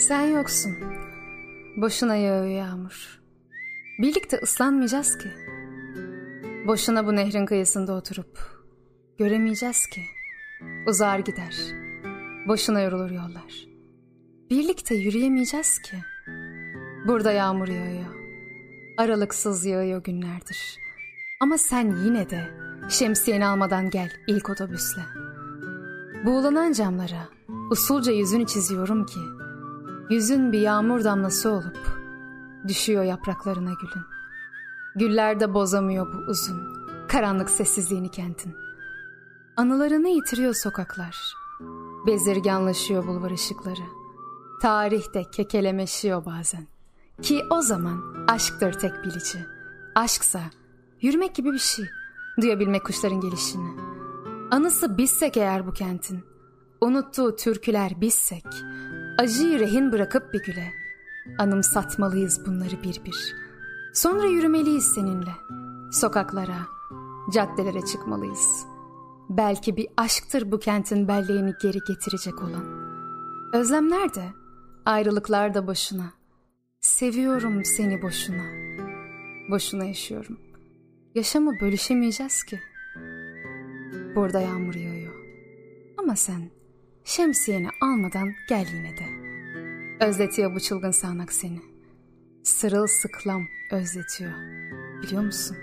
Sen yoksun. Boşuna yağıyor yağmur. Birlikte ıslanmayacağız ki. Boşuna bu nehrin kıyısında oturup göremeyeceğiz ki. Uzar gider. Boşuna yorulur yollar. Birlikte yürüyemeyeceğiz ki. Burada yağmur yağıyor. Aralıksız yağıyor günlerdir. Ama sen yine de şemsiyeni almadan gel ilk otobüsle. Buğulanan camlara usulca yüzünü çiziyorum ki yüzün bir yağmur damlası olup düşüyor yapraklarına gülün. Güller de bozamıyor bu uzun karanlık sessizliğini kentin. Anılarını yitiriyor sokaklar. Bezirganlaşıyor bulvar ışıkları. Tarih de kekelemeşiyor bazen. Ki o zaman aşktır tek bilici. Aşksa yürümek gibi bir şey. Duyabilmek kuşların gelişini. Anısı bizsek eğer bu kentin. Unuttuğu türküler bizsek. Acıyı rehin bırakıp bir güle. Anımsatmalıyız bunları bir bir. Sonra yürümeliyiz seninle. Sokaklara, caddelere çıkmalıyız. Belki bir aşktır bu kentin belleğini geri getirecek olan. Özlemler de, ayrılıklar da boşuna. Seviyorum seni boşuna. Boşuna yaşıyorum. Yaşamı bölüşemeyeceğiz ki. Burada yağmur yağıyor. Ama sen şemsiyeni almadan gel yine de. Özletiyor bu çılgın sağanak seni. Sırılsıklam özletiyor. Biliyor musun?